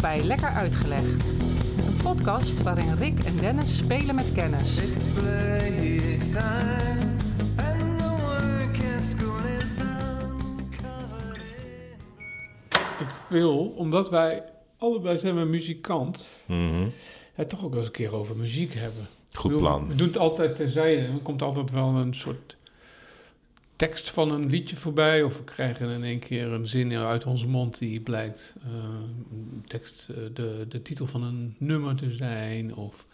Welkom bij Lekker Uitgelegd. Een podcast waarin Rick en Dennis spelen met kennis. Ik wil, omdat wij allebei zijn we muzikant, Mhm. het toch ook wel eens een keer over muziek hebben. Goed plan. We doen het altijd terzijde. Er komt altijd wel een soort tekst van een liedje voorbij. Of we krijgen in één keer een zin uit onze mond die blijkt een tekst, eh, de, de titel van een nummer te zijn. Of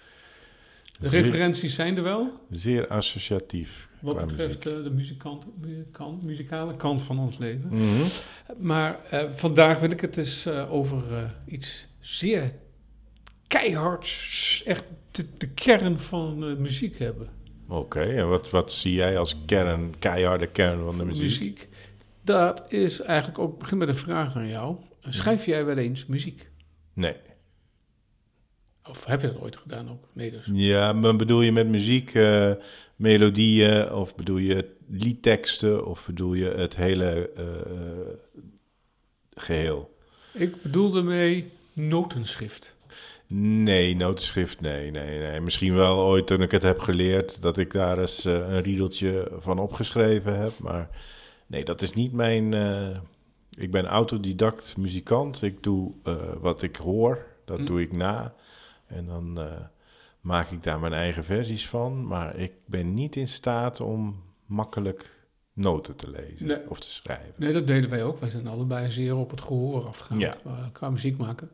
de Zeer- referenties zijn er wel. Zeer associatief Wat qua betreft muziek. eh, de muzikant, muzikant, muzikale kant van ons leven. Mhm. Maar vandaag wil ik het eens over iets zeer keihards, echt de, de kern van muziek hebben. Oké, en wat, wat zie jij als kern, keiharde kern van de Van muziek? Dat is eigenlijk ook, ik begin met een vraag aan jou. Schrijf jij wel eens muziek? Nee. Of heb je dat ooit gedaan ook? Nee, dus. Ja, maar bedoel je met muziek eh, melodieën of bedoel je liedteksten of bedoel je het hele eh, geheel? Ik bedoelde mee notenschrift. Nee, notenschrift, nee, nee, nee. Misschien wel ooit toen ik het heb geleerd dat ik daar eens eh, een riedeltje van opgeschreven heb. Maar nee, dat is niet mijn... eh, ik ben autodidact muzikant. Ik doe eh, wat ik hoor, dat Hm. doe ik na. En dan maak ik daar mijn eigen versies van. Maar ik ben niet in staat om makkelijk noten te lezen Nee. of te schrijven. Nee, dat deden wij ook. Wij zijn allebei zeer op het gehoor afgegaan Ja. qua muziek maken.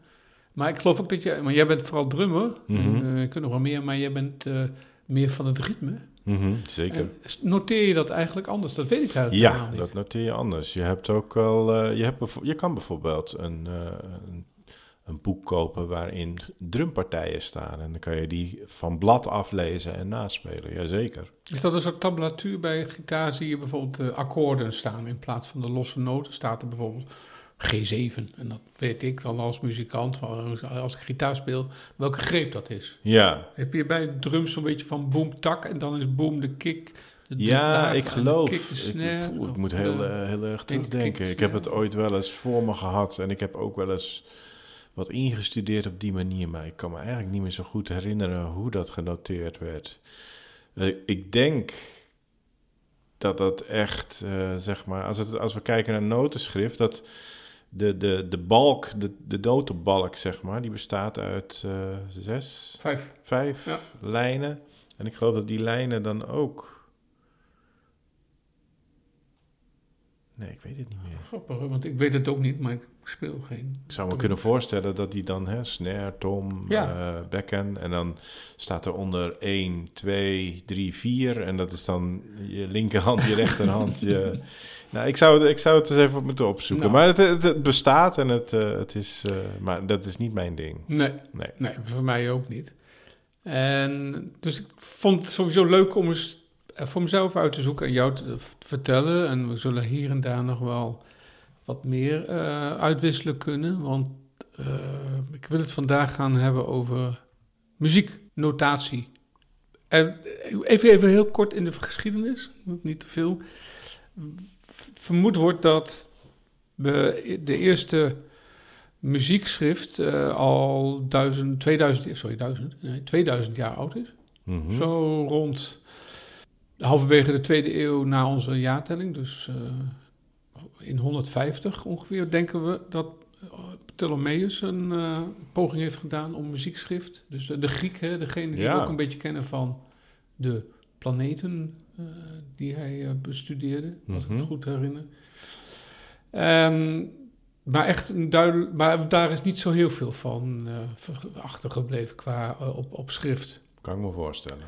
Maar ik geloof ook dat je, maar jij bent vooral drummer. Je kunt nog wel meer, maar jij bent eh, meer van het ritme. Mhm, zeker. En noteer je dat eigenlijk anders? Dat weet ik eigenlijk Ja, niet. dat noteer je anders. Je hebt ook wel, eh, je, hebt je kan bijvoorbeeld een, een, een boek kopen waarin drumpartijen staan. En dan kan je die van blad aflezen en naspelen. Jazeker. Is dat een soort tabulatuur bij gitaar? Zie je bijvoorbeeld akkoorden staan in plaats van de losse noten? Staat er bijvoorbeeld G7. En dat weet ik dan als muzikant, als ik gitaar speel, welke greep dat is. Ja, Heb je bij drums zo'n beetje van boom tak en dan is boom de kick? De ja ik geloof. kick de Ik, snare, moet heel, eh, heel erg terugdenken. Ik heb het ooit wel eens voor me gehad. En ik heb ook wel eens wat ingestudeerd op die manier. Maar ik kan me eigenlijk niet meer zo goed herinneren hoe dat genoteerd werd. Eh, ik denk dat dat echt, eh, zeg maar, als, het, als we kijken naar notenschrift, dat de, de, de balk, de, de notenbalk, zeg maar, die bestaat uit eh, zes, Vijf. vijf Ja. lijnen. En ik geloof dat die lijnen dan ook. Nee, ik weet het niet meer. Grappig, want ik weet het ook niet, maar ik speel geen. Ik zou me kunnen voorstellen dat die dan, hè, snare, tom, Ja. eh, bekken. En dan staat er onder 1, 2, 3, 4. En dat is dan je linkerhand, je rechterhand. je... Nou, ik zou, het, ik zou het eens even moeten opzoeken. Nou. Maar het, het, het bestaat en het, eh, het is... eh, maar dat is niet mijn ding. Nee, Nee. nee, voor mij ook niet. En dus ik vond het sowieso leuk om eens eh, voor mezelf uit te zoeken en jou te, te vertellen. En we zullen hier en daar nog wel wat meer uitwisselen kunnen. Want ik wil het vandaag gaan hebben over muzieknotatie. En even, even heel kort in de geschiedenis, niet te veel. Vermoed wordt dat we de eerste muziekschrift eh, al duizend, 2000, sorry, 1000, nee, 2000 jaar oud is. Mhm. Zo rond halverwege de tweede eeuw na onze jaartelling, dus eh, in 150 ongeveer, denken we dat eh, Ptolemeus een poging heeft gedaan om muziekschrift. Dus de Griek, hè, degene die Ja. we ook een beetje kennen van de planeten die hij eh, bestudeerde, als ik Mhm. het goed herinner. En, maar echt een duidelijk, maar daar is niet zo heel veel van eh, achtergebleven qua eh, op, op schrift. Kan ik me voorstellen.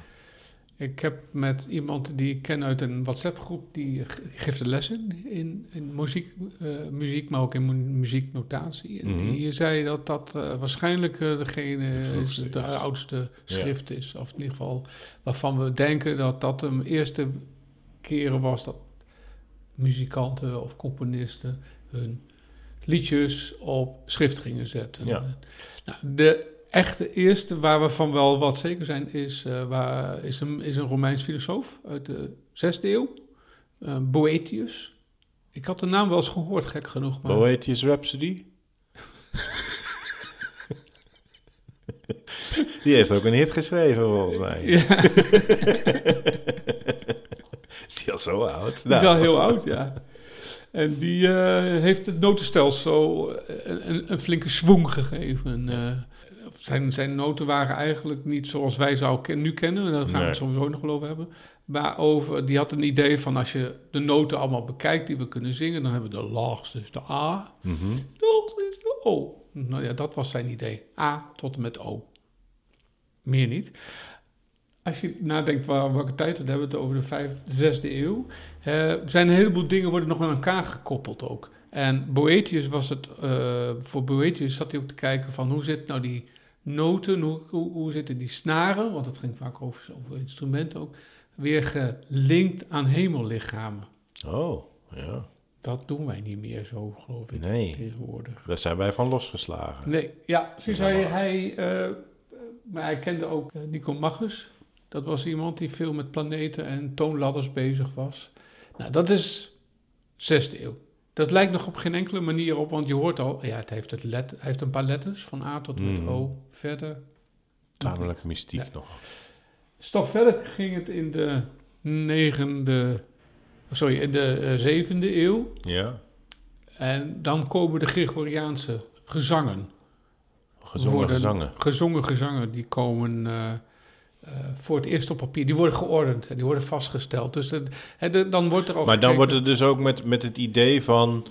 Ik heb met iemand die ik ken uit een WhatsApp-groep, die ge- geeft de lessen in, in muziek, eh, muziek, maar ook in mu- muzieknotatie. En Mhm. die zei dat dat eh, waarschijnlijk eh, degene De is, de oudste schrift is. Of in ieder geval waarvan we denken dat dat de eerste keren was dat muzikanten of componisten hun liedjes op schrift gingen zetten. Ja. Nou, de echte eerste waar we van wel wat zeker zijn, is, eh, waar, is, een, is een Romeins filosoof uit de zesde eeuw, eh, Boetius. Ik had de naam wel eens gehoord, gek genoeg. Maar Boetius Rhapsody? Die heeft ook een hit geschreven, volgens mij. Ja, Is die al zo oud? die is al heel oud, ja. En die eh, heeft het notenstelsel een, een, een flinke swoeng gegeven. Zijn, zijn noten waren eigenlijk niet zoals wij ze nu kennen. Daar gaan we Nee. het sowieso nog wel over hebben. Maar over, die had een idee van als je de noten allemaal bekijkt die we kunnen zingen... dan hebben we de laagste is de A, Mhm. de hoogste is de O. Nou ja, dat was zijn idee. A tot en met O. Meer niet. Als je nadenkt waar, welke tijd we hebben, het over de vijfde, zesde eeuw, eh, zijn een heleboel dingen worden nog met elkaar gekoppeld ook. En Boetius was het, eh, voor Boetius zat hij ook te kijken van hoe zit nou die noten, hoe, hoe, hoe zitten die snaren, want het ging vaak over, over instrumenten ook, weer gelinkt aan hemellichamen. Oh, ja. Dat doen wij niet meer zo, geloof ik, Nee. tegenwoordig. Daar zijn wij van losgeslagen. Nee, ja, precies. Hij, hij, eh, maar hij kende ook eh, Nico Magus. Dat was iemand die veel met planeten en toonladders bezig was. Nou, dat is zesde eeuw. Dat lijkt nog op geen enkele manier op, want je hoort al, ja, het heeft, het let, heeft een paar letters van A tot en met Mhm. O. Verder. Tamelijk mystiek Ja. nog. Stap verder ging het in de negende, sorry, in de eh, zevende eeuw. Ja. En dan komen de Gregoriaanse gezangen. Gezongen gezangen. gezongen gezangen die komen eh, eh, voor het eerst op papier. Die worden geordend en die worden vastgesteld. Dus het, het- de- dan wordt er al Maar dan gekeken- wordt het dus ook met, met het idee van...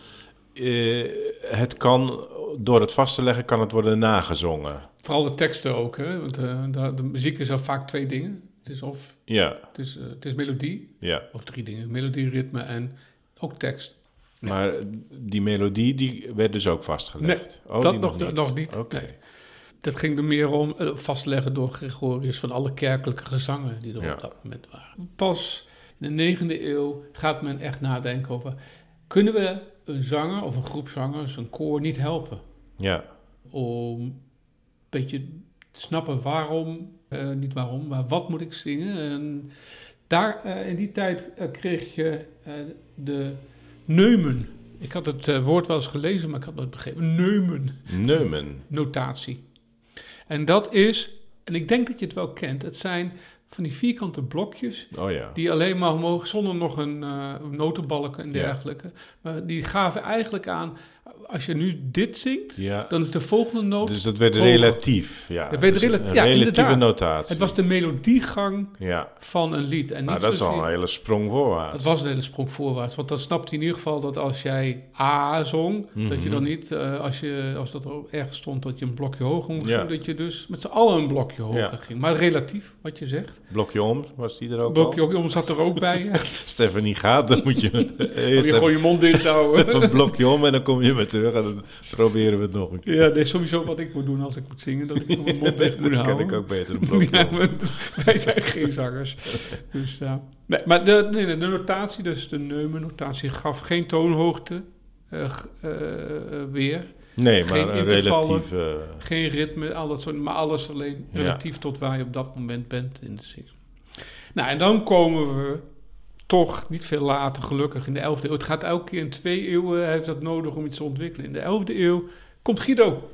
eh, het kan, door het vast te leggen, kan het worden nagezongen. Vooral de teksten ook. Hè? Want eh, de, de muziek is al vaak twee dingen. Het is of Ja, het is, het is melodie, ja. of drie dingen. Melodie, ritme en ook tekst. Maar die melodie, die werd dus ook vastgelegd? Oh, dat nog- nog niet. Oké. Nee. Dat ging er meer om eh, vastleggen door Gregorius van alle kerkelijke gezangen die er Ja. op dat moment waren. Pas in de negende eeuw gaat men echt nadenken over... kunnen we een zanger of een groep zangers, een koor, niet helpen? Ja, Om een beetje te snappen waarom, eh, niet waarom, maar wat moet ik zingen? En daar, eh, in die tijd kreeg je de neumen. Ik had het woord wel eens gelezen, maar ik had het begrepen. Neumen Neumen. notatie. En dat is, en ik denk dat je het wel kent, het zijn van die vierkante blokjes Oh ja. die alleen maar mogen zonder nog een eh notenbalk en Ja. dergelijke. Maar die gaven eigenlijk aan, als je nu dit zingt, Ja. dan is de volgende noot. Dus dat werd hoger. relatief. Ja, Het werd Dus rela- een ja, relatieve inderdaad. notatie. het was de melodiegang Ja, van een lied. En niet nou, dat is al een hele sprong voorwaarts. Het was een hele sprong voorwaarts. Want dan snapt hij in ieder geval dat als jij A zong, dat je dan Mhm. niet, eh, als, je, als dat er ergens stond, dat je een blokje hoger moest Ja. doen, dat je dus met z'n allen een blokje hoger ging. Maar relatief, wat je zegt. Blokje om, was die er ook blokje hoger zat er ook bij. ja. Stephanie gaat, dan moet je Om eerst je je mond dicht houden. een blokje om en dan kom je weer en dan proberen we het nog een keer. Ja, dat is sowieso wat ik moet doen als ik moet zingen, dat ik mijn mond dicht moet houden. kan ik ook beter Ja, wij zijn geen zangers. Dus, ja. nee, maar de, nee, de notatie, dus de neumennotatie, gaf geen toonhoogte eh, eh, eh, weer. Nee, Geen maar een intervallen. relatief... eh, Geen ritme, al dat soort, maar alles alleen Ja. relatief tot waar je op dat moment bent in de zin. Nou, en dan komen we toch niet veel later, gelukkig, in de 11e eeuw. Het gaat elke keer in twee eeuwen, heeft dat nodig om iets te ontwikkelen. In de 11e eeuw komt Guido.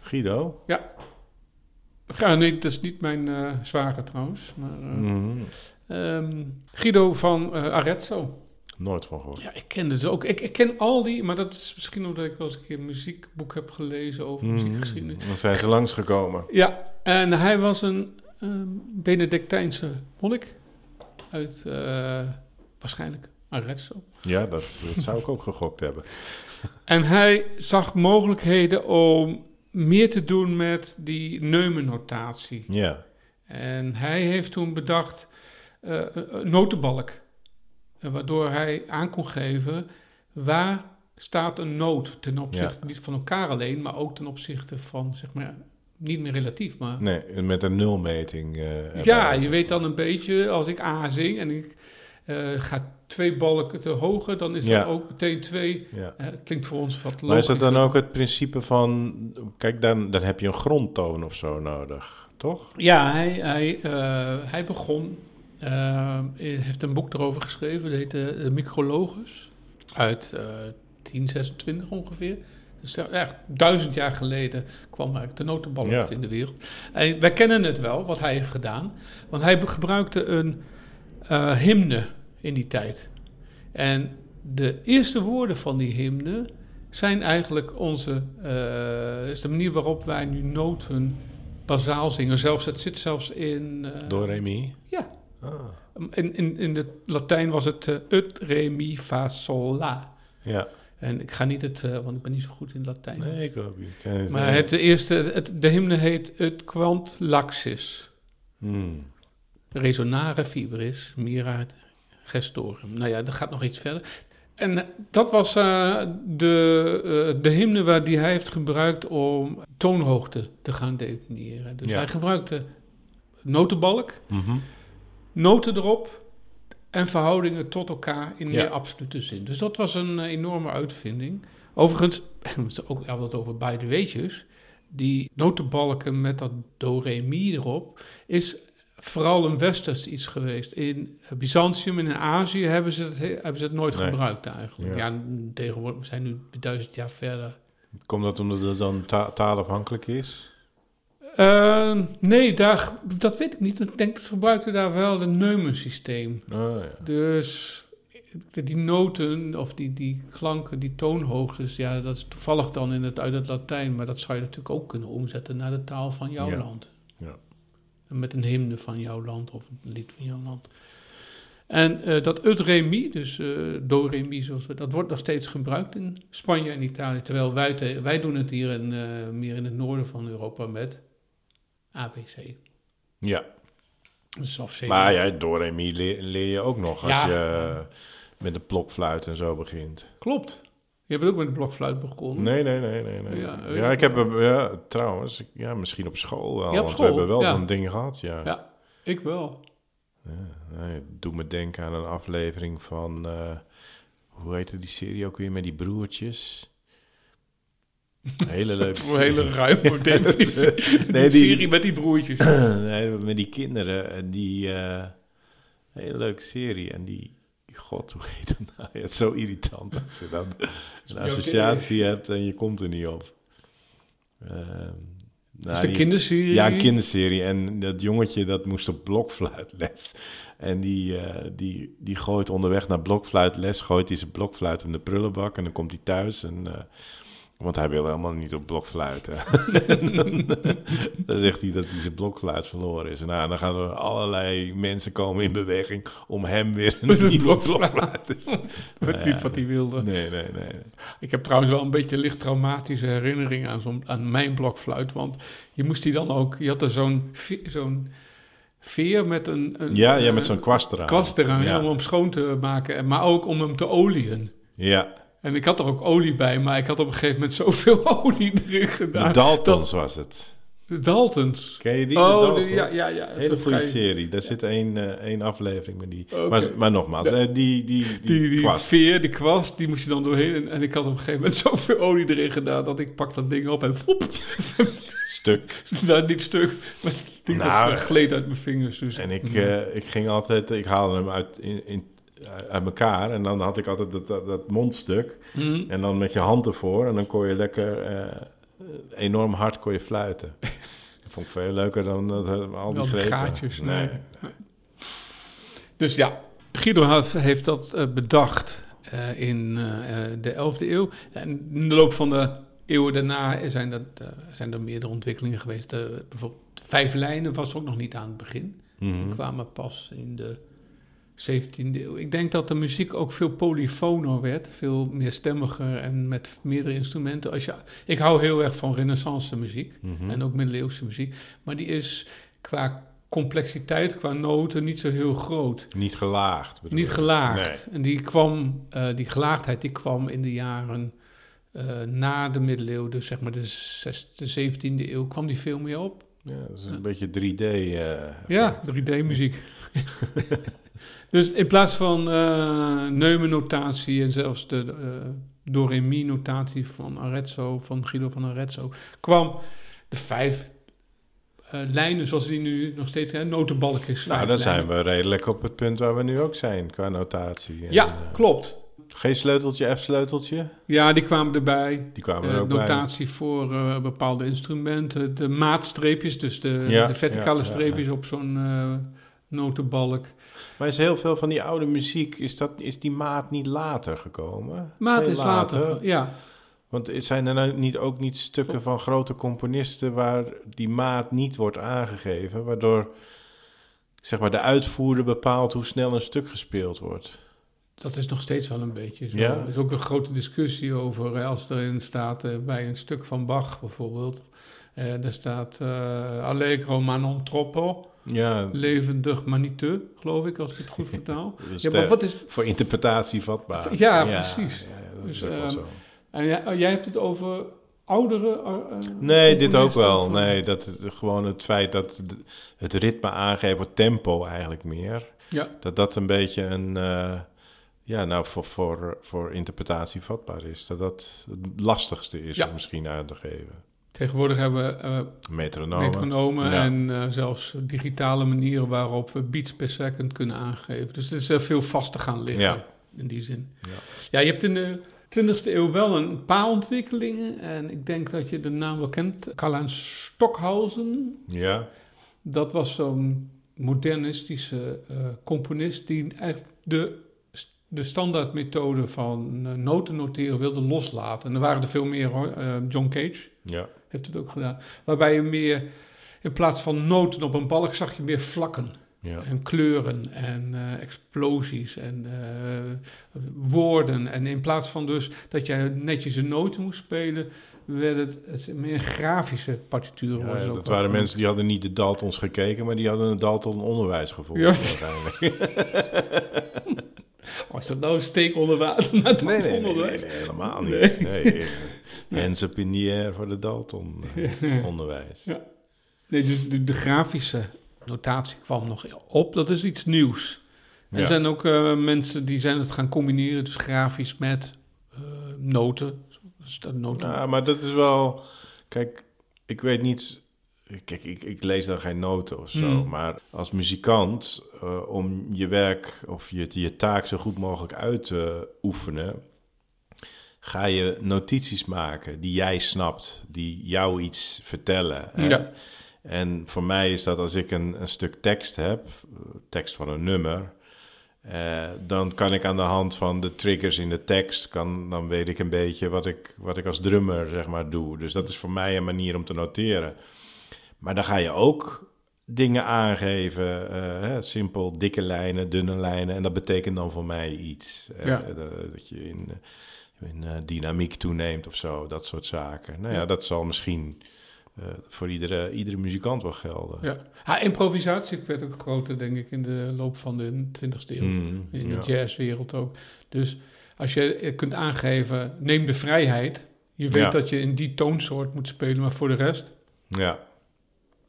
Guido? Ja, nee, dat is niet mijn eh zwager trouwens. Maar, eh, Mhm. ehm, Guido van eh, Arezzo. Nooit van gehoord. Ja, ik ken dus ook. Ik, ik ken al die, maar dat is misschien omdat ik wel eens een keer een muziekboek heb gelezen over Mhm. muziekgeschiedenis. Dan zijn ze langsgekomen. Ja, en hij was een ehm, Benedictijnse monnik uit eh, waarschijnlijk Arezzo. Ja, dat, dat zou ik ook gegokt hebben. En hij zag mogelijkheden om meer te doen met die neumennotatie. Ja, En hij heeft toen bedacht een- een notenbalk. Eh, waardoor hij aan kon geven waar staat een noot ten opzichte niet van elkaar alleen, maar ook ten opzichte van, zeg maar, niet meer relatief, maar... nee, met een nulmeting. eh, ja, je weet dan een beetje, als ik A zing en ik eh, ga twee balken te hoger, dan is Ja. dat ook meteen twee. Ja. Eh, het klinkt voor ons wat Maar is dat dan ook het principe van... Kijk, dan, dan heb je een grondtoon of zo nodig, toch? Ja, hij, hij, hij begon, hij heeft een boek erover geschreven, dat heet de Micrologus, uit eh 1026 ongeveer. Dus ja, echt duizend jaar geleden kwam eigenlijk de notenbalk Ja. in de wereld. En wij kennen het wel, wat hij heeft gedaan. Want hij gebruikte een eh, hymne in die tijd. En de eerste woorden van die hymne zijn eigenlijk onze... eh, is de manier waarop wij nu noten bazaal zingen. Zelfs, het zit zelfs in... eh, Do, re, mi? Ja. Ah, In, in, in het Latijn was het ut, re, mi, fa, sol, la. ja. En ik ga niet het, eh, want ik ben niet zo goed in Latijn. Nee, ik ook niet. Maar het eerste, het, de hymne heet het quant laxis. Hmm. Resonare fibris, mira gestorum. Nou ja, dat gaat nog iets verder. En eh, dat was eh, de, eh, de hymne waar die hij heeft gebruikt om toonhoogte te gaan definiëren. Dus Ja. hij gebruikte notenbalk, Mhm. noten erop en verhoudingen tot elkaar in meer absolute zin. Dus dat was een eh, enorme uitvinding. Overigens, ook altijd over beide weetjes. Die notenbalken met dat do, re, mi erop is vooral een westers iets geweest. In Byzantium en in Azië hebben ze het, he- hebben ze het nooit Nee. gebruikt eigenlijk. Ja. Ja, tegenwoordig we zijn nu duizend jaar verder. Komt dat omdat het dan ta- taalafhankelijk is? Eh, nee, daar, dat weet ik niet. Ik denk dat ze gebruikten daar wel een neumensysteem. Oh, ja. Dus die noten of die, die klanken, die toonhoogtes, ja, dat is toevallig dan in het, uit het Latijn, maar dat zou je natuurlijk ook kunnen omzetten naar de taal van jouw Ja. land. Ja. Met een hymne van jouw land of een lied van jouw land. En eh, dat ut re dus eh, do re mi, zoals we, dat wordt nog steeds gebruikt in Spanje en Italië. Terwijl wij, te- wij doen het hier in, eh, meer in het noorden van Europa met ABC. ja. Dus of. Maar ja, do, re, mi leer, leer je ook nog als Ja. je eh, met de blokfluit en zo begint. Klopt. Je bent ook met de blokfluit begonnen. Nee, nee, nee, nee. nee. Ja, Ja, ik heb ja, trouwens, ja, misschien op school wel. Ja, op school, we hebben wel zo'n ding gehad, ja. Ja. Ik wel. Ja, nee, doe me denken aan een aflevering van, eh, hoe heette die serie ook weer, met die broertjes? Een hele leuke is een hele ruime definitie. Nee, die serie met die broertjes. nee, met die kinderen, en die, eh, hele leuke serie. En die, god, hoe heet dat nou? Ja, het is zo irritant als je dan een associatie hebt en je komt er niet op. Dus nou, de die- kinderserie. Ja, een kinderserie. En dat jongetje dat moest op blokfluitles. En die, eh, die, die gooit onderweg naar blokfluitles, gooit hij zijn blokfluit in de prullenbak. En dan komt hij thuis. En, eh, want hij wil helemaal niet op blokfluiten. dan zegt hij dat hij zijn blokfluit verloren is. En nou, dan gaan er allerlei mensen komen in beweging om hem weer een nieuwe blokfluit. blokfluit te niet wat hij wilde. Nee, nee, nee. Ik heb trouwens wel een beetje licht traumatische herinneringen aan, zo'n, aan mijn blokfluit. Want je moest die dan ook... Je had er zo'n, ve- zo'n veer met een... een Ja, ja, met eh, zo'n kwast eraan. kwast eraan, ja, Ja, om hem schoon te maken. en- Maar ook om hem te olieën. ja. En ik had er ook olie bij, maar ik had op een gegeven moment zoveel olie erin gedaan. de Daltons was het. De Daltons. Ken je die? de oh, de- Daltons? ja, ja, ja. Hele goede serie. Daar zit één, eh, één aflevering met die. Maar, maar nogmaals, De- eh, die, die, die, Die, die kwast. veer, die kwast, die moest je dan doorheen. En, en ik had op een gegeven moment zoveel olie erin gedaan... dat ik pak dat ding op en foep, stuk. nou, niet stuk, maar het ding Nou, was, gleed uit mijn vingers. Dus, En ik, mm. eh, ik ging altijd, ik haalde hem uit, in, in, uit elkaar. En dan had ik altijd dat, dat, dat mondstuk. Mm. En dan met je hand ervoor. En dan kon je lekker eh, enorm hard kon je fluiten. Dat vond ik veel leuker dan dat, eh, al die grepen. gaatjes, nee. Dus ja, Guido had- heeft dat eh, bedacht eh, in eh, eh, de 11e eeuw. En in de loop van de eeuwen daarna zijn er, eh, zijn er meerdere ontwikkelingen geweest. Eh, bijvoorbeeld vijf lijnen was ook nog niet aan het begin. Die Mhm. kwamen pas in de 17e eeuw. Ik denk dat de muziek ook veel polyfoner werd, veel meer stemmiger en met meerdere instrumenten. Als je, ik hou heel erg van renaissance muziek Mhm. en ook middeleeuwse muziek, maar die is qua complexiteit, qua noten niet zo heel groot. Niet gelaagd. Niet ik. gelaagd. En die kwam, eh, die gelaagdheid die kwam in de jaren eh, na de middeleeuwen, dus zeg maar de, de 17e eeuw, kwam die veel meer op. Ja, dat is een beetje 3D. eh, Ja, 3D-muziek. dus in plaats van eh Neumann-notatie en zelfs de uh, do re mi notatie van Arezzo, van Guido van Arezzo, kwam de vijf eh, lijnen zoals die nu nog steeds zijn. Notenbalk is Nou, dan zijn we redelijk op het punt waar we nu ook zijn qua notatie. En, Ja, klopt. Geen sleuteltje, F-sleuteltje? ja, die kwamen erbij. Die kwamen er ook bij. notatie voor bepaalde instrumenten. De maatstreepjes, dus de, Ja, de verticale ja, ja, streepjes op zo'n notenbalk. Maar is heel veel van die oude muziek, is, dat, is die maat niet later gekomen? Maat is later. Ja, Want zijn er nou niet, ook niet stukken van grote componisten waar die maat niet wordt aangegeven, waardoor zeg maar, de uitvoerder bepaalt hoe snel een stuk gespeeld wordt? dat is nog steeds wel een beetje zo. Ja? Er is ook een grote discussie over hè, als erin staat eh, bij een stuk van Bach bijvoorbeeld. eh daar staat eh, Allegro ma non troppo, Ja, levendig maar niet te, geloof ik, als ik het goed vertaal. ja, maar wat is voor interpretatie vatbaar. Ja, precies. Ja, ja, dat Dus, is ook wel zo. En jij, jij hebt het over oudere. eh, eh, Nee, dit ook wel. of, eh, Nee, dat het, gewoon het feit dat het- ritme aangeven, het tempo eigenlijk meer. Ja. Dat dat een beetje een, eh, ja, nou, voor, voor, voor interpretatie vatbaar is. Dat dat het lastigste is om misschien aan te geven. Tegenwoordig hebben we eh, Metronomen. metronomen Ja. en eh, zelfs digitale manieren waarop we beats per second kunnen aangeven. Dus het is eh, veel vaster gaan liggen Ja. in die zin. Ja. Ja, je hebt in de 20e eeuw wel een paar ontwikkelingen. En ik denk dat je de naam wel kent. Karl-Heinz Stockhausen. Ja, Dat was zo'n modernistische componist die eigenlijk de, de standaardmethode van noten noteren wilde loslaten. En er waren er veel meer hoor. John Cage ja, heeft het ook gedaan. Waarbij je meer, in plaats van noten op een balk, zag je meer vlakken ja. en kleuren en eh, explosies en eh, woorden. En in plaats van dus dat je netjes een noten moest spelen, werd het, het meer een grafische partituur. Ja, ook dat waren mensen die hadden niet de Daltons gekeken, maar die hadden een Dalton onderwijs gevoeld. Ja. waarschijnlijk. Is dat nou een steek onder water? Nee, nee, nee, nee, helemaal niet. Nee. The air voor de Dalton eh. Ja. Nee, de, de, de grafische notatie kwam nog op. Dat is iets nieuws. En Ja. er zijn ook eh, mensen die zijn het gaan combineren, dus grafisch met eh, noten. Dus dat noten. Ja, maar dat is wel... Kijk, ik weet niet... Kijk, ik, ik lees dan geen noten of zo. Hmm. Maar als muzikant, om je werk of je, je taak zo goed mogelijk uit te oefenen... ga je notities maken die jij snapt, die jou iets vertellen. hè? Ja. En voor mij is dat als ik een, een stuk tekst heb, tekst van een nummer, eh, dan kan ik aan de hand van de triggers in de tekst, kan, dan weet ik een beetje wat ik, wat ik als drummer zeg maar doe. Dus dat is voor mij een manier om te noteren. Maar dan ga je ook dingen aangeven, eh, hè, simpel dikke lijnen, dunne lijnen, en dat betekent dan voor mij iets. Eh, Ja. dat je in, in eh, dynamiek toeneemt of zo, dat soort zaken. Nou ja, Ja. dat zal misschien eh, voor iedere, iedere muzikant wel gelden. Ja. Ha, improvisatie werd ook groter, denk ik, in de loop van de 20e eeuw. Mm, in ja. de jazzwereld ook. Dus als je eh, kunt aangeven, neem de vrijheid. Je weet Ja. dat je in die toonsoort moet spelen, maar voor de rest, ja,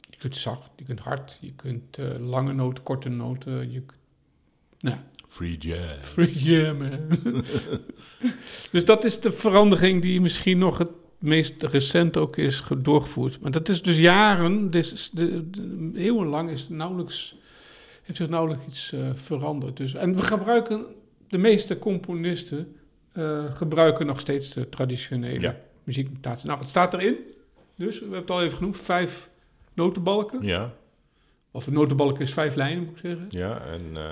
je kunt zacht, je kunt hard, je kunt lange noten, korte noten. Je, kunt- nou, free jazz. free jam, man. dus dat is de verandering die misschien nog het meest recent ook is ge- doorgevoerd. Maar dat is dus jaren, dus de, de, eeuwenlang is nauwelijks, heeft zich nauwelijks iets eh, veranderd. Dus, en we gebruiken, de meeste componisten eh, gebruiken nog steeds de traditionele Ja. muzieknotatie. Nou, wat staat erin? Dus, we hebben het al even genoemd, vijf notenbalken. Ja, Of een notenbalk is vijf lijnen, moet ik zeggen. ja, en eh,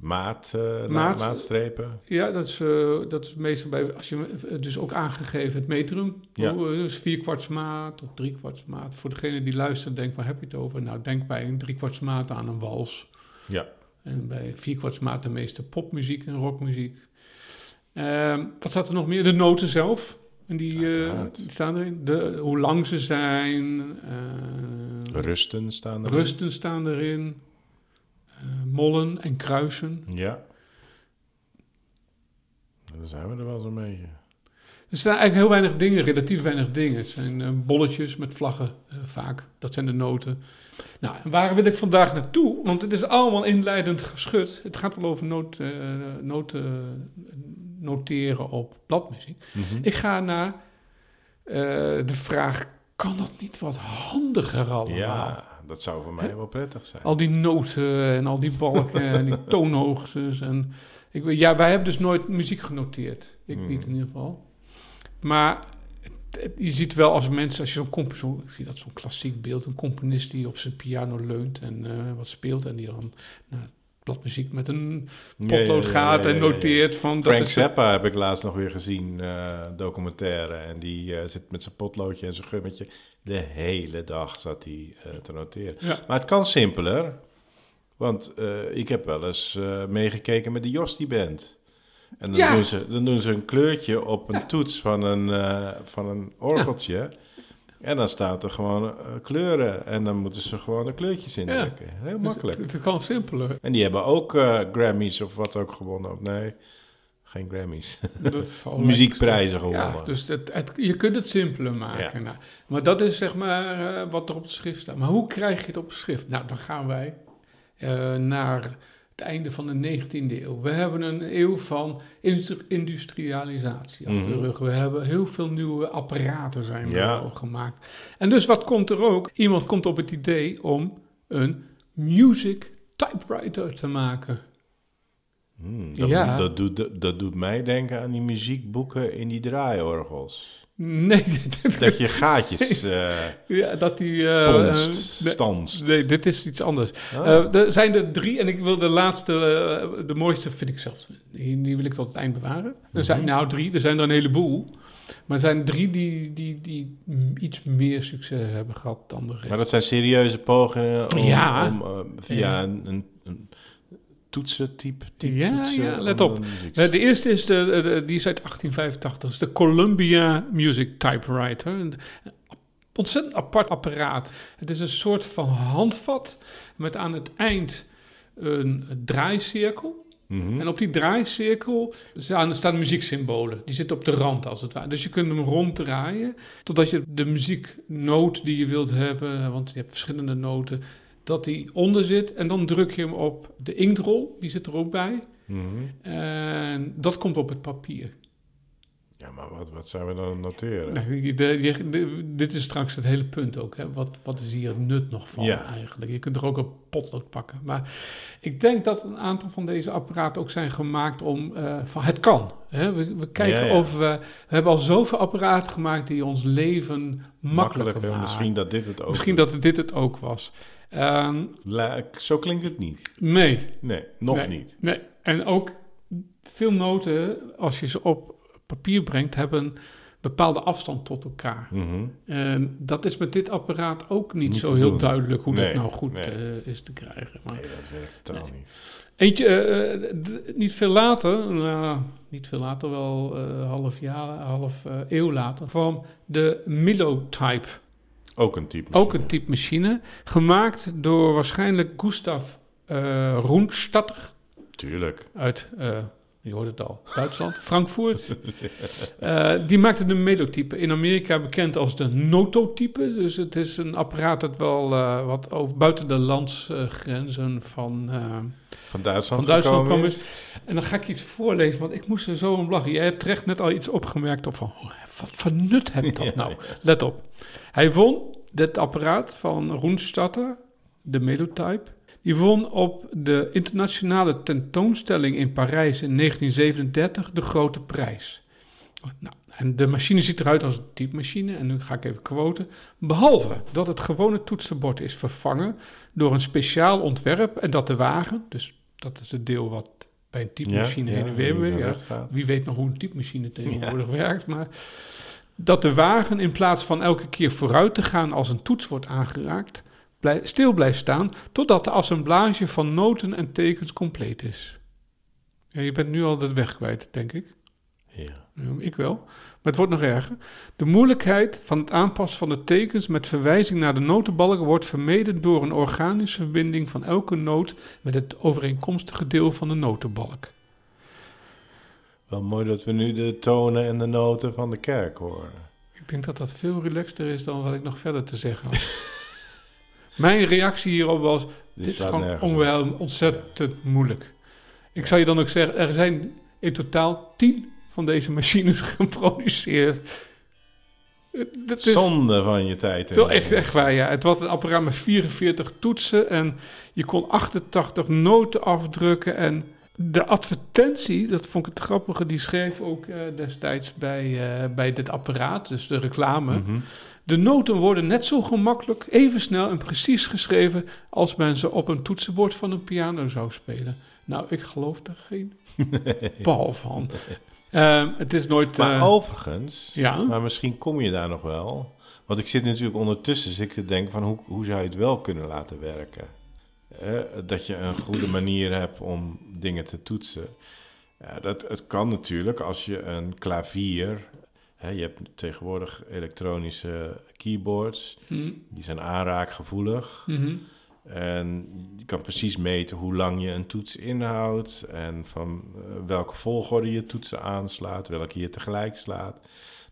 maat, eh, Maat. maatstrepen. Ja, dat is, eh, dat is meestal bij, als je eh, dus ook aangegeven het metrum. Ja. Hoe, Dus vierkwartsmaat of driekwartsmaat. Voor degene die luistert, denkt waar heb je het over? Nou, denk bij een driekwartsmaat aan een wals. Ja. En bij vierkwartsmaat de meeste popmuziek en rockmuziek. Ehm, wat staat er nog meer? De noten zelf. En die, staan erin. De, hoe lang ze zijn. Rusten staan er. rusten staan erin. Mollen en kruisen. Ja. Dan zijn we er wel zo'n beetje. Er staan eigenlijk heel weinig dingen, relatief weinig dingen. Het zijn eh, bolletjes met vlaggen eh, vaak. Dat zijn de noten. Nou, waar wil ik vandaag naartoe? Want het is allemaal inleidend geschud. Het gaat wel over noot, eh, noten noteren op bladmuziek. Mhm. Ik ga naar de vraag, kan dat niet wat handiger allemaal? Ja, dat zou voor mij wel prettig zijn. Al die noten en al die balken en die toonhoogtes. En Ik, weet- ja, wij hebben dus nooit muziek genoteerd. Ik Hmm. niet in ieder geval. Maar je ziet wel als mensen, als je zo'n comp- zo, ik zie dat zo'n klassiek beeld, een componist die op zijn piano leunt en eh, wat speelt en die dan nou, bladmuziek met een potlood Ja, ja, ja, gaat ja, en noteert van dat Frank is Zappa heb ik laatst nog weer gezien, eh, documentaire. En die eh, zit met zijn potloodje en zijn gummetje. De hele dag zat hij eh, te noteren. Ja. Maar het kan simpeler. Want eh, ik heb wel eens eh, meegekeken met de Jostie Band. En dan, Ja. doen ze, dan doen ze een kleurtje op een toets van een, van een orgeltje. En dan staat er gewoon kleuren. En dan moeten ze gewoon de kleurtjes indrukken. Heel Dus makkelijk. Het, het kan simpeler. En die hebben ook Grammys of wat ook gewonnen. Nee, geen Grammys. Muziekprijzen. Ja, gewonnen. dus het, het, je kunt het simpeler maken. Ja. Nou, maar dat is zeg maar eh, wat er op het schrift staat. Maar hoe krijg je het op het schrift? Nou, dan gaan wij eh, naar het einde van de 19e eeuw. We hebben een eeuw van industri- industrialisatie achter de Mhm. rug. We hebben heel veel nieuwe apparaten zijn Ja. gemaakt. En dus wat komt er ook? Iemand komt op het idee om een music typewriter te maken. Hmm, dat, Ja. dat, doet, dat, doet mij denken aan die muziekboeken in die draaiorgels. Nee, Dat je gaatjes eh Ja, dat die... eh, ponst, eh, nee, stanst. nee, dit is iets anders. Ah. Er zijn er drie en ik wil de laatste, de mooiste vind ik zelf. Die, die wil ik tot het eind bewaren. Er zijn Mhm. nou drie, er zijn er een heleboel. Maar er zijn drie die, die, die iets meer succes hebben gehad dan de rest. maar dat zijn serieuze pogingen om, Ja. om via Ja. een, een, een toetsentype type Ja, toetsen ja, let op. de eerste is de, de- die is uit 1885. Dat is de Columbia Music Typewriter. Een ontzettend apart apparaat. Het is een soort van handvat met aan het eind een draaicirkel. Mhm. En op die draaicirkel staan, staan muzieksymbolen. Die zitten op de rand als het ware. Dus je kunt hem ronddraaien totdat je de muzieknoot die je wilt hebben, want je hebt verschillende noten, dat die onder zit. En dan druk je hem op de inktrol, die zit er ook bij. Mhm. En dat komt op het papier. Ja, maar wat, wat zijn we dan aan noteren? Nou, de- de- dit is straks het hele punt ook. Hè? Wat, wat is hier het nut nog van Ja. eigenlijk? Je kunt er ook een potlood pakken. Maar ik denk dat een aantal van deze apparaten ook zijn gemaakt om... eh, van het kan. Hè? We, we kijken Ja, ja. of we... We hebben al zoveel apparaten gemaakt die ons leven makkelijker, maken. Misschien dat dit het ook Misschien dat dit het ook was. Ehm, La- zo klinkt het niet. nee, Nee, nog Nee. niet. Nee, en ook veel noten, als je ze op papier brengt, hebben een bepaalde afstand tot elkaar. Mhm. En dat is met dit apparaat ook niet, Niet zo heel doen. duidelijk hoe dat nou goed nee. eh, is te krijgen. Maar Nee, dat werkt totaal niet. eentje, eh, d- niet veel later, nou, niet veel later, wel eh half jaar, half eh, eeuw later, kwam de Milotype. Ook een type. Ook een type machine, gemaakt door waarschijnlijk Gustav eh Roenstatter. Tuurlijk. uit, eh, je hoort het al, Duitsland, Frankfurt. Eh, die maakte de melotype. In Amerika bekend als de nototype. Dus het is een apparaat dat wel eh, wat over, buiten de landsgrenzen van, eh, Van Duitsland, van Duitsland kwam. gekomen is. En dan ga ik iets voorlezen, want ik moest er zo om lachen. Jij hebt terecht net al iets opgemerkt op van, oh, wat voor nut heeft dat nou? Let op. Hij won dit apparaat van Roenstatter, de Melotype. Die won op de internationale tentoonstelling in Parijs in 1937 de grote prijs. Nou, en de machine ziet eruit als een typemachine, en nu ga ik even quoten. Behalve dat het gewone toetsenbord is vervangen door een speciaal ontwerp en dat de wagen, dus dat is het deel wat bij een typemachine Ja, heen en weer beweegt. Ja, wie weet nog hoe een typemachine tegenwoordig werkt, maar dat de wagen in plaats van elke keer vooruit te gaan als een toets wordt aangeraakt, blij- stil blijft staan totdat de assemblage van noten en tekens compleet is. Ja, je bent nu al de weg kwijt, denk ik. Ja. Ja, ik wel. Maar het wordt nog erger. De moeilijkheid van het aanpassen van de tekens met verwijzing naar de notenbalken wordt vermeden door een organische verbinding van elke noot met het overeenkomstige deel van de notenbalk. Wel mooi dat we nu de tonen en de noten van de kerk horen. Ik denk dat dat veel relaxter is dan wat ik nog verder te zeggen had. Mijn reactie hierop was: dit is gewoon onwel, ontzettend moeilijk. Ik zou je dan ook zeggen: er zijn in totaal tien van deze machines geproduceerd. Dat is Zonde van je tijd. toch echt, echt waar, ja. Het was een apparaat met 44 toetsen en je kon 88 noten afdrukken. En de advertentie, dat vond ik het grappige, die schreef ook eh, destijds bij, eh, bij dit apparaat, dus de reclame. Mhm. De noten worden net zo gemakkelijk, even snel en precies geschreven als men ze op een toetsenbord van een piano zou spelen. Nou, ik geloof er geen bal van. Ehm, het is nooit. Maar eh, overigens, ja, maar misschien kom je daar nog wel. Want ik zit natuurlijk ondertussen zit ik te denken van hoe, hoe zou je het wel kunnen laten werken? Dat je een goede manier hebt om dingen te toetsen. Ja, dat, het kan natuurlijk als je een klavier... Hè, je hebt tegenwoordig elektronische keyboards. Hm, Die zijn aanraakgevoelig. mhm. En je kan precies meten hoe lang je een toets inhoudt en van eh, welke volgorde je toetsen aanslaat, welke je tegelijk slaat.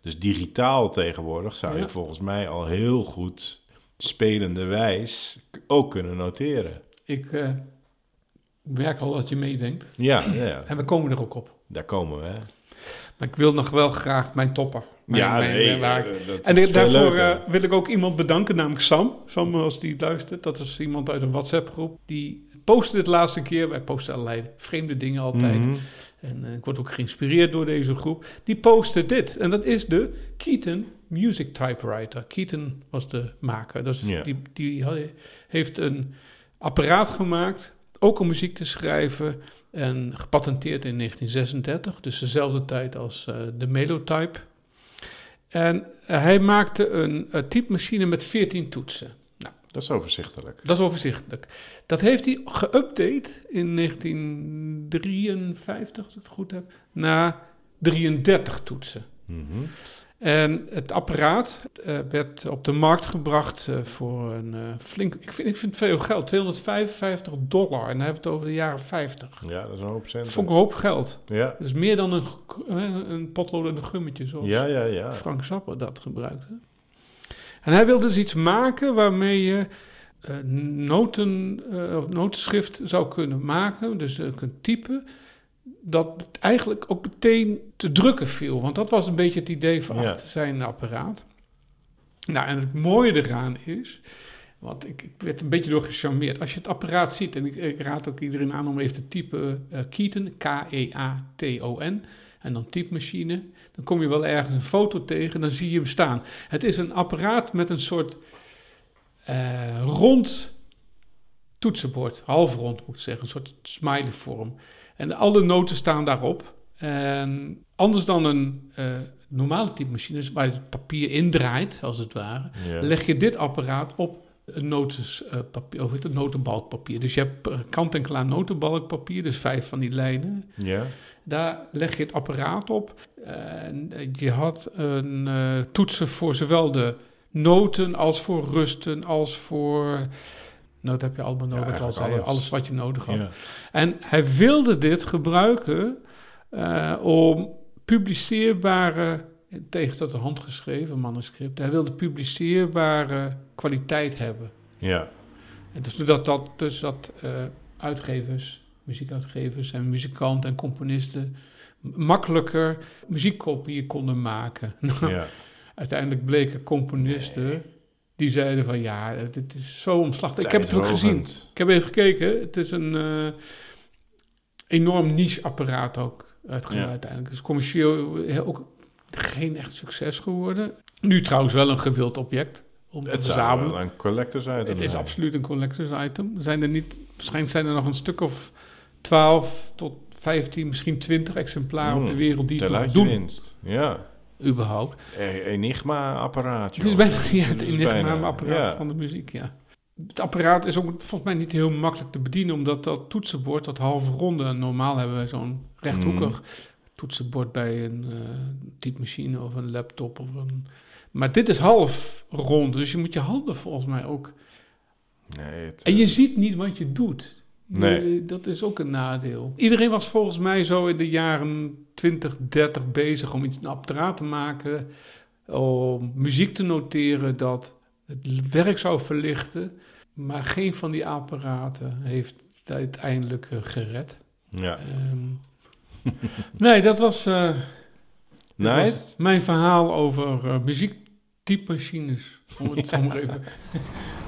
Dus digitaal tegenwoordig zou je Ja. volgens mij al heel goed spelende wijs ook kunnen noteren. Ik eh, merk al dat je meedenkt. Ja, ja, ja. En we komen er ook op. daar komen we. Hè? Maar ik wil nog wel graag mijn topper. Mijn, ja, mijn- nee, mijn- eh, En daarvoor eh, wil ik ook iemand bedanken, namelijk Sam. Sam, als die luistert, dat is iemand uit een WhatsApp-groep. Die postte dit laatste keer. Wij posten allerlei vreemde dingen altijd. Mhm. En eh, ik word ook geïnspireerd door deze groep. Die postte dit. En dat is de Keaton Music Typewriter. Keaton was de maker. Dus Ja. die, die heeft een apparaat gemaakt, ook om muziek te schrijven. En gepatenteerd in 1936, dus dezelfde tijd als eh, de Melotype. En eh, hij maakte een eh, typemachine met 14 toetsen. Dat is overzichtelijk. Dat is overzichtelijk. Dat heeft hij geüpdate in 1953, als ik het goed heb, naar 33 toetsen. Mhm. En het apparaat eh, werd op de markt gebracht eh, voor een eh, flink, ik vind, ik vind veel geld, 255 dollar. En dan hebben we het over de jaren 50. Ja, dat is een hoop centen. vond ik een hoop geld. Ja. Dat is meer dan een, een potlood en een gummetje, zoals ja, ja, ja. Frank Zappa dat gebruikte. En hij wilde dus iets maken waarmee je noten, of notenschrift zou kunnen maken, dus eh, kunt typen, dat eigenlijk ook meteen te drukken viel. Want dat was een beetje het idee van Ja. achter zijn apparaat. Nou, en het mooie eraan is, want ik, ik werd een beetje door gecharmeerd. Als je het apparaat ziet, en ik, ik raad ook iedereen aan om even te typen eh Keaton, K-E-A-T-O-N, en dan typemachine, dan kom je wel ergens een foto tegen, dan zie je hem staan. Het is een apparaat met een soort eh, rond toetsenbord, half rond moet ik zeggen, een soort smiley vorm. En alle noten staan daarop. En anders dan een eh, normale typemachine, dus waar je het papier indraait, als het ware, leg je dit apparaat op een notenpapier, of het notenbalkpapier. Dus je hebt eh, kant-en-klaar notenbalkpapier, dus vijf van die lijnen. ja. Daar leg je het apparaat op. En eh, je had een eh, toetsen voor zowel de noten als voor rusten, als voor... Dat heb je allemaal nodig, Ja, al zei, alles. alles wat je nodig had. ja. En hij wilde dit gebruiken eh, om publiceerbare, tegen tot een handgeschreven manuscript, hij wilde publiceerbare kwaliteit hebben. ja. En dus dat, dat, dus dat eh, uitgevers, muziekuitgevers en muzikanten en componisten makkelijker muziekkopieën konden maken. Nou, ja. Uiteindelijk bleken componisten die zeiden van ja, dit is zo omslachtig. Ik heb het ook gezien. Ik heb even gekeken. Het is een eh, enorm niche apparaat ook uitgegaan Ja. uiteindelijk. Dus commercieel ook geen echt succes geworden. Nu trouwens wel een gewild object om te Het zou verzamelen. wel een collectors item Het is absoluut een collectors item. Zijn er niet, waarschijnlijk zijn er nog een stuk of 12 tot 15, misschien 20 exemplaren op de Mm, wereld die het nog doen, winst. Ja. Überhaupt. E- Enigma-apparaat. Het is bijna ja, Het het is enigma bijna- apparaat ja. van de muziek, ja. Het apparaat is ook volgens mij niet heel makkelijk te bedienen, omdat dat toetsenbord, dat halve ronde, normaal hebben we zo'n rechthoekig Mm. toetsenbord bij een eh typemachine of een laptop. Of een, maar dit is half rond, dus je moet je handen volgens mij ook Nee, het, En je ziet niet wat je doet. Nee. Dat is ook een nadeel. Iedereen was volgens mij zo in de jaren 20, 30 bezig om iets een apparaat te maken, om muziek te noteren dat het werk zou verlichten. Maar geen van die apparaten heeft het uiteindelijk eh, gered. ja. Ehm, nee, dat was, eh, dat Nice. was mijn verhaal over eh muziektypemachines. Om het zo maar even